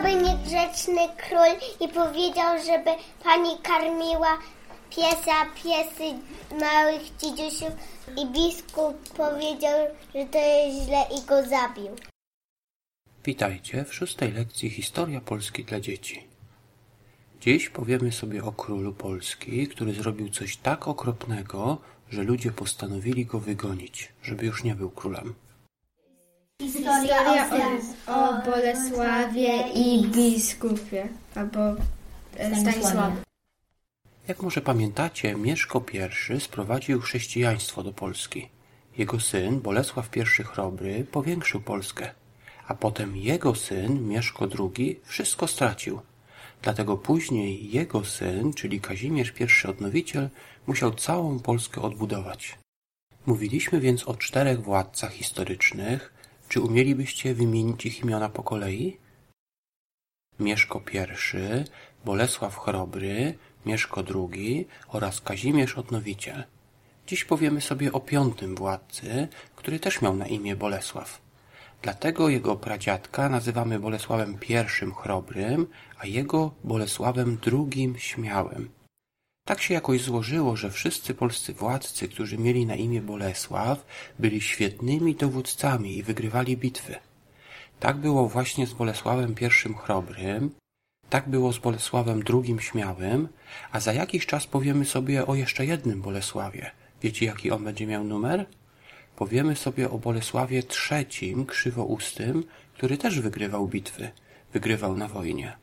sobie niegrzeczny król i powiedział, żeby pani karmiła piesa, piesy małych dzidziusiów i biskup powiedział, że to jest źle i go zabił. Witajcie w szóstej lekcji Historia Polski dla dzieci. Dziś powiemy sobie o królu Polski, który zrobił coś tak okropnego, że ludzie postanowili go wygonić, żeby już nie był królem. Historia o, o Bolesławie i biskupie, albo e, Stanisławie. Jak może pamiętacie, Mieszko I sprowadził chrześcijaństwo do Polski. Jego syn, Bolesław I Chrobry, powiększył Polskę, a potem jego syn, Mieszko II, wszystko stracił. Dlatego później jego syn, czyli Kazimierz I Odnowiciel, musiał całą Polskę odbudować. Mówiliśmy więc o czterech władcach historycznych. Czy umielibyście wymienić ich imiona po kolei? Mieszko I, Bolesław Chrobry, Mieszko II oraz Kazimierz Odnowiciel. Dziś powiemy sobie o piątym władcy, który też miał na imię Bolesław. Dlatego jego pradziadka nazywamy Bolesławem I Chrobrym, a jego Bolesławem II Śmiałym. Tak się jakoś złożyło, że wszyscy polscy władcy, którzy mieli na imię Bolesław, byli świetnymi dowódcami i wygrywali bitwy. Tak było właśnie z Bolesławem I Chrobrym, tak było z Bolesławem II Śmiałym, a za jakiś czas powiemy sobie o jeszcze jednym Bolesławie. Wiecie, jaki on będzie miał numer? Powiemy sobie o Bolesławie III Krzywoustym, który też wygrywał bitwy, wygrywał na wojnie.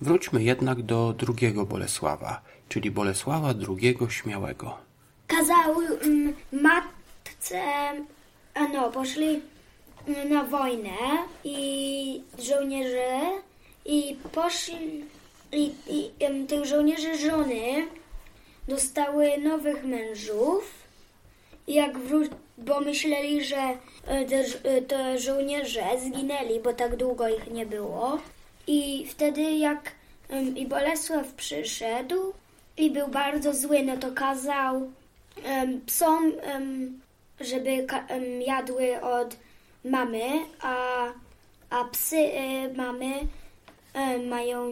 Wróćmy jednak do drugiego Bolesława, czyli Bolesława II Śmiałego. Kazał mm, matce, a no, poszli mm, na wojnę i żołnierze i poszli i, i em, tych żołnierzy żony dostały nowych mężów i jak wró- bo myśleli, że e, te, e, te żołnierze zginęli, bo tak długo ich nie było. I wtedy jak i Bolesław przyszedł i był bardzo zły, no to kazał em, psom, em, żeby em, jadły od mamy, a, a psy e, mamy e, mają,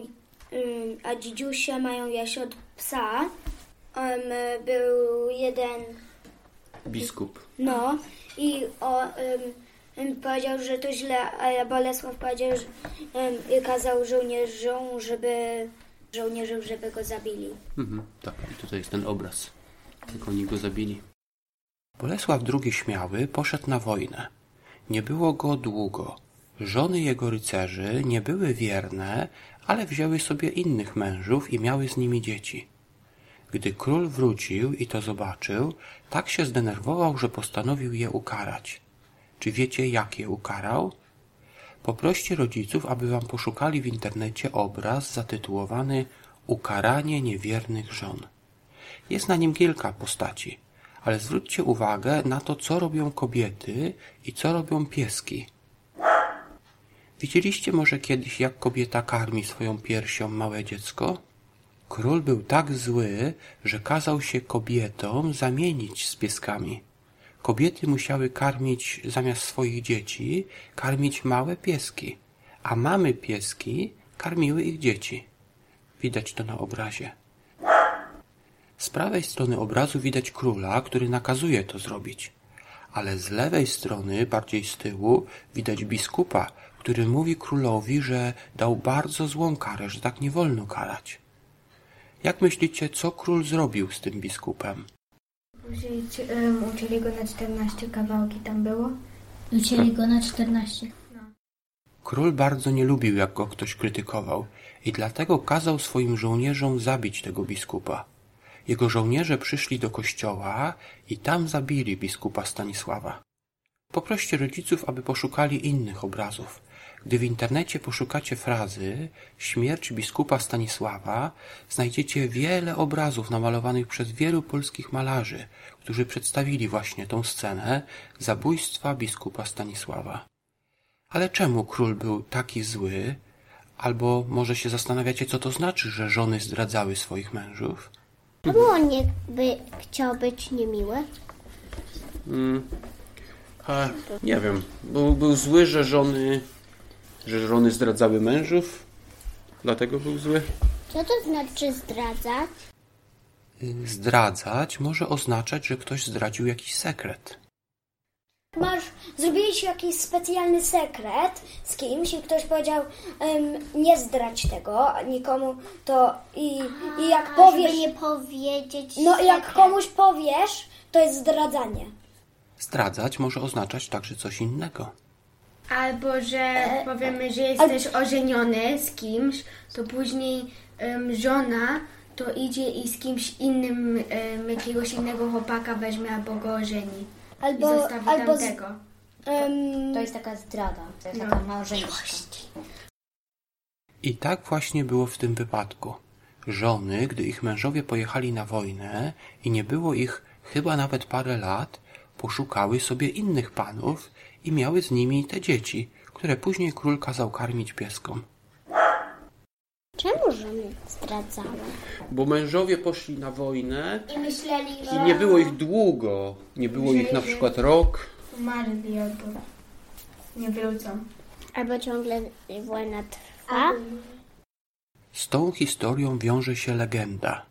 em, a dzidziusie mają jeść od psa. Em, był jeden Biskup. no i o, powiedział, że to źle, a Bolesław powiedział, że kazał żołnierzom, żeby żołnierzom, żeby go zabili. Mhm, tak, i tutaj jest ten obraz. Jak oni go zabili. Bolesław II Śmiały poszedł na wojnę. Nie było go długo. Żony jego rycerzy nie były wierne, ale wzięły sobie innych mężów i miały z nimi dzieci. Gdy król wrócił i to zobaczył, tak się zdenerwował, że postanowił je ukarać. Czy wiecie, jak je ukarał? Poproście rodziców, aby wam poszukali w internecie obraz zatytułowany Ukaranie niewiernych żon. Jest na nim kilka postaci, ale zwróćcie uwagę na to, co robią kobiety i co robią pieski. Widzieliście może kiedyś, jak kobieta karmi swoją piersią małe dziecko? Król był tak zły, że kazał się kobietom zamienić z pieskami. Kobiety musiały karmić zamiast swoich dzieci, karmić małe pieski, a mamy pieski karmiły ich dzieci. Widać to na obrazie. Z prawej strony obrazu widać króla, który nakazuje to zrobić, ale z lewej strony, bardziej z tyłu, widać biskupa, który mówi królowi, że dał bardzo złą karę, że tak nie wolno karać. Jak myślicie, co król zrobił z tym biskupem? Później um, uczyli go na 14 kawałki tam było. Ucięli go na 14. Król bardzo nie lubił, jak go ktoś krytykował i dlatego kazał swoim żołnierzom zabić tego biskupa. Jego żołnierze przyszli do kościoła i tam zabili biskupa Stanisława. Poproście rodziców, aby poszukali innych obrazów. Gdy w internecie poszukacie frazy śmierć biskupa Stanisława, znajdziecie wiele obrazów namalowanych przez wielu polskich malarzy, którzy przedstawili właśnie tą scenę zabójstwa biskupa Stanisława. Ale czemu król był taki zły? Albo może się zastanawiacie, co to znaczy, że żony zdradzały swoich mężów? Czemu on nie by chciał być niemiły? nie wiem. Był, był zły, że żony, że żony zdradzały mężów? Dlatego był zły. Co to znaczy zdradzać? Zdradzać może oznaczać, że ktoś zdradził jakiś sekret. Masz, zrobiłeś jakiś specjalny sekret z kimś i ktoś powiedział, em, nie zdradź tego nikomu, to i, i jak powiesz, żeby nie powiedzieć no i jak sekret. komuś powiesz, to jest zdradzanie. Zdradzać może oznaczać także coś innego. Albo, że powiemy, że jesteś ożeniony z kimś, to później em, żona to idzie i z kimś innym, em, jakiegoś innego chłopaka weźmie albo go ożeni. Albo, I zostawi albo z, tamtego. em, To jest taka zdrada, to jest No. taka małżeństwo. I tak właśnie było w tym wypadku. Żony, gdy ich mężowie pojechali na wojnę i nie było ich chyba nawet parę lat, poszukały sobie innych panów i miały z nimi te dzieci, które później król kazał karmić pieskom. Czemu żony zdradzały? Bo mężowie poszli na wojnę I myśleli, i nie było ich długo. Nie było ich na przykład rok. Umarli albo nie wrócą. Albo ciągle wojna trwa. Z tą historią wiąże się legenda.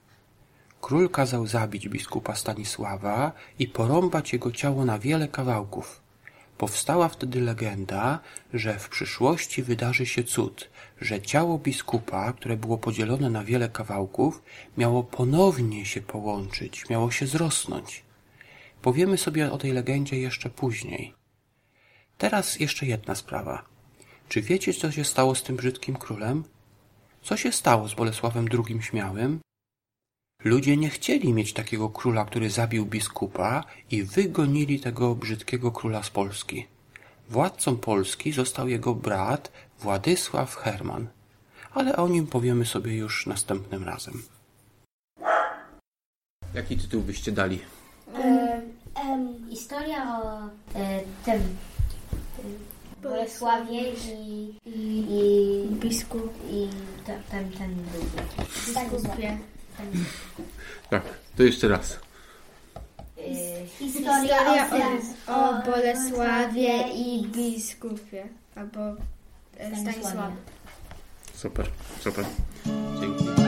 Król kazał zabić biskupa Stanisława i porąbać jego ciało na wiele kawałków. Powstała wtedy legenda, że w przyszłości wydarzy się cud, że ciało biskupa, które było podzielone na wiele kawałków, miało ponownie się połączyć, miało się zrosnąć. Powiemy sobie o tej legendzie jeszcze później. Teraz jeszcze jedna sprawa. Czy wiecie, co się stało z tym brzydkim królem? Co się stało z Bolesławem II Śmiałym? Ludzie nie chcieli mieć takiego króla, który zabił biskupa i wygonili tego brzydkiego króla z Polski. Władcą Polski został jego brat Władysław Herman, ale o nim powiemy sobie już następnym razem. Jaki tytuł byście dali? Historia o e, tym e, Bolesławie i, i, i, Biskup. i ten drugi. Biskupie. Tak, to jeszcze raz. Historia o, o Bolesławie i biskupie. Albo e, Stanisławie. Super, super. Dzięki.